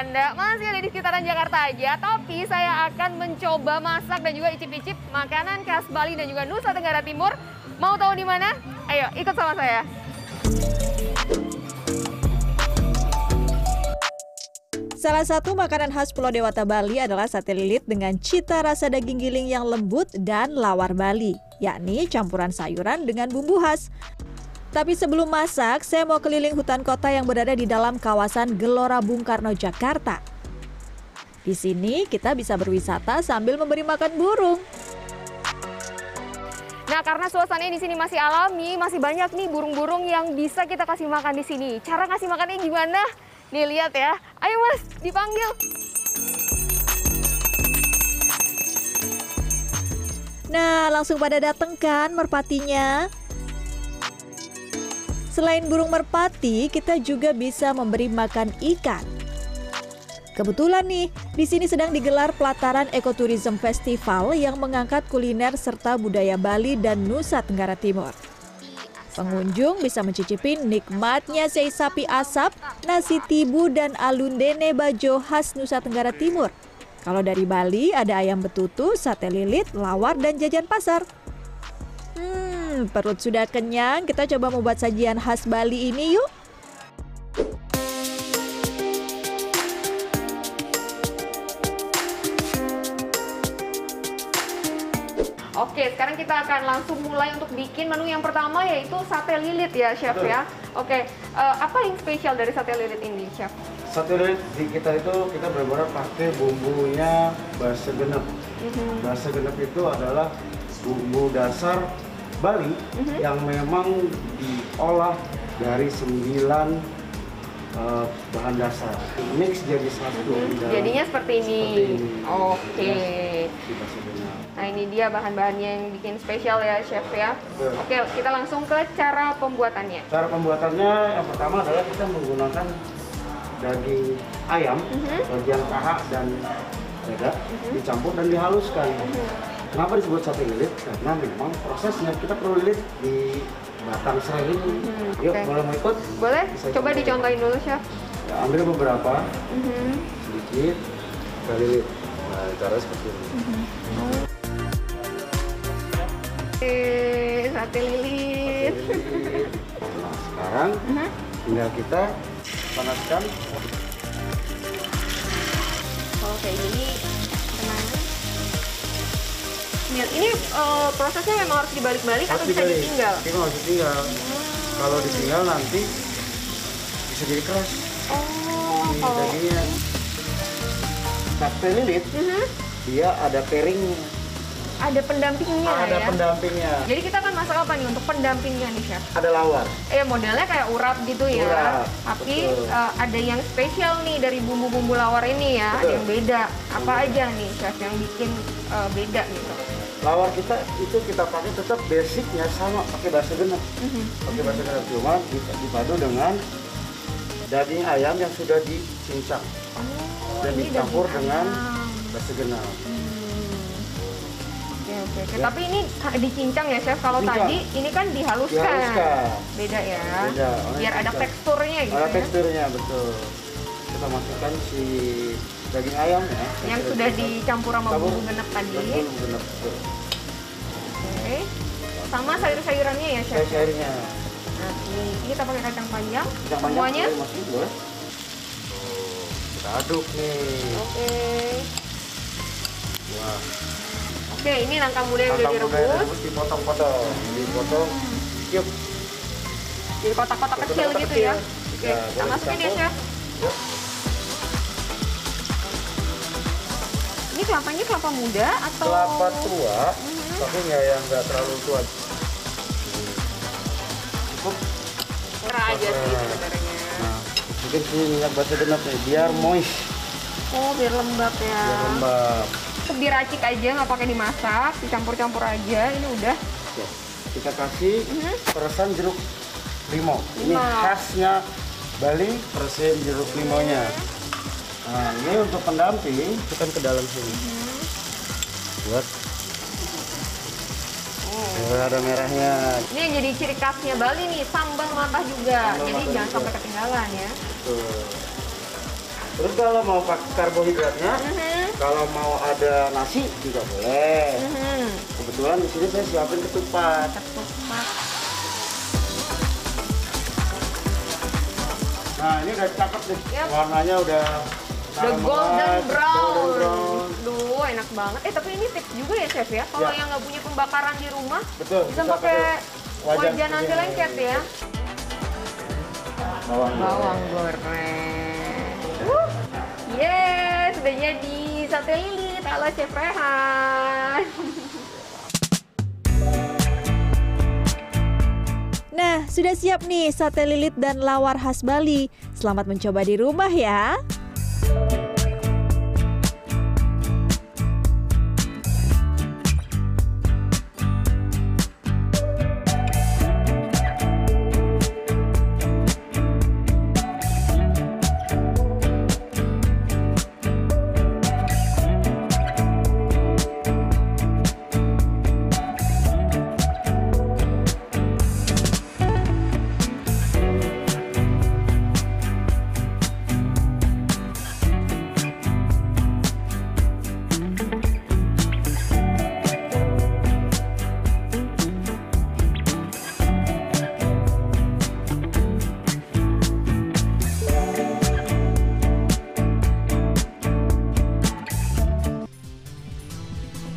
Anda masih ada di sekitaran Jakarta aja, tapi saya akan mencoba masak dan juga icip-icip makanan khas Bali dan juga Nusa Tenggara Timur. Mau tahu di mana? Ayo, ikut sama saya. Salah satu makanan khas Pulau Dewata Bali adalah sate lilit dengan cita rasa daging giling yang lembut dan lawar Bali, yakni campuran sayuran dengan bumbu khas. Tapi sebelum masak, saya mau keliling hutan kota yang berada di dalam kawasan Gelora Bung Karno, Jakarta. Di sini kita bisa berwisata sambil memberi makan burung. Nah, karena suasananya di sini masih alami, masih banyak nih burung-burung yang bisa kita kasih makan di sini. Cara ngasih makannya gimana? Nih lihat ya. Ayo Mas, dipanggil. Nah, langsung pada dateng kan merpatinya? Selain burung merpati, kita juga bisa memberi makan ikan. Kebetulan nih, di sini sedang digelar pelataran Ekoturism Festival yang mengangkat kuliner serta budaya Bali dan Nusa Tenggara Timur. Pengunjung bisa mencicipi nikmatnya sei sapi asap, nasi tibu, dan alundene bajo khas Nusa Tenggara Timur. Kalau dari Bali ada ayam betutu, sate lilit, lawar, dan jajan pasar. Hmm, perut sudah kenyang, kita coba membuat sajian khas Bali ini yuk. Oke, sekarang kita akan langsung mulai untuk bikin menu yang pertama yaitu sate lilit ya, Chef Betul. ya. Oke, eh, apa yang spesial dari sate lilit ini, Chef? Sate lilit di kita itu kita benar-benar pakai bumbunya basa genep. Mhm. Basa genep itu adalah bumbu dasar Bali Mhm. yang memang diolah dari sembilan eh, bahan dasar. Mix jadi satu. dalam- Jadinya seperti ini. Seperti ini. Oke. Genep. Nah ini dia bahan-bahannya yang bikin spesial ya chef ya. Betul. Oke kita langsung ke cara pembuatannya. Cara pembuatannya yang pertama adalah kita menggunakan daging ayam Mhm. bagian paha dan dada dicampur dan dihaluskan. Kenapa disebut sate lilit? Karena memang prosesnya kita perlu lilit di batang serai ini. Mhm, Yuk, oke. boleh mau ikut? Boleh? Bisa Coba coba. dicontohin dulu chef. Ya, ambil beberapa, Mhm. sedikit, kita lilit. Nah, cara seperti ini. Oke, sate lilit. Lilit. Nah, sekarang Mhm. tinggal kita panaskan Oke ini tenang. Ini, ini eh, prosesnya memang harus dibalik-balik atau bisa dibalik. ditinggal? Ini harus ditinggal. Kalau ditinggal nanti bisa jadi keras. Oh, Ini kalau dagingnya. Lilit Mhm. dia ada pairing, ada pendampingnya ada ya. pendampingnya, Jadi kita akan masak apa nih untuk pendampingnya nih chef? ada lawar. Eh modelnya kayak urap gitu ya. Urap, Tapi betul. eh, ada yang spesial nih dari bumbu-bumbu lawar ini ya, ada Betul. yang beda. Apa aja nih chef yang bikin eh, beda gitu? Lawar kita itu kita pakai tetap basicnya sama pakai basa genep, Mhm. pakai basa genep cuma di- dipadu dengan daging ayam yang sudah dicincang Oh, dan dicampur dengan ayam. basa genep. Hmm. Oke oke. Ya. Tapi ini dicincang ya chef. Kalau Cincang. tadi ini kan dihaluskan. Dihaluskan. Beda ya. Beda, Biar ada teksturnya gitu Ada ya. teksturnya betul. Kita masukkan si daging ayam ya. Yang sudah dicampur sama bumbu genep tadi. Bumbu genep. Oke. Sama sayur-sayurannya ya chef. Kayak cairnya. Nah, ini, kita pakai kacang panjang. Kacang panjang Semuanya. boleh. Kita aduk nih. Oke. Wah. Oke, ini nangka muda yang udah Kacang muda yang direbus. dipotong-potong, dipotong. Yuk. Jadi kotak-kotak kecil Kotak-kotak gitu ya. Oke, Ya, kita masukin ya chef. Yuk. Kelapanya kelapa muda atau? Kelapa tua, Mhm. tapi nggak yang nggak terlalu tua. Cukup. Merah aja sih Merah. sebenarnya. Nah, mungkin sini minyak basa genep nih, biar moist, Oh, biar lembab ya. biar lembab. Cukup diracik aja, nggak pakai dimasak, dicampur-campur aja. Ini udah. Oke, kita kasih Mhm. peresan jeruk limau. Ini khasnya Bali, peresin jeruk limonya. Nah, ini untuk pendamping, masukkan ke dalam sini. Buat Oh. eh, ada merahnya. Ini yang jadi ciri khasnya Bali nih, sambal matah juga. Sambal jadi matah jangan juga. sampai ketinggalan ya. Tuh. Terus kalau mau pakai karbohidratnya, Mhm. kalau mau ada nasi juga boleh. Mhm. Kebetulan di sini saya siapin ketupat. Ketupat. Nah ini udah cakep nih, Yap. warnanya udah The golden brown. Golden brown. Duh, enak banget. Eh, tapi ini tips juga ya, Chef ya. Kalau Ya. yang nggak punya pembakaran di rumah, Betul. bisa pakai wajan wajan seperti lengket ya. Bawang. Bawang goreng. Uh, yes, sudah jadi sate lilit ala Chef Rehan. Nah, sudah siap nih sate lilit dan lawar khas Bali. Selamat mencoba di rumah ya.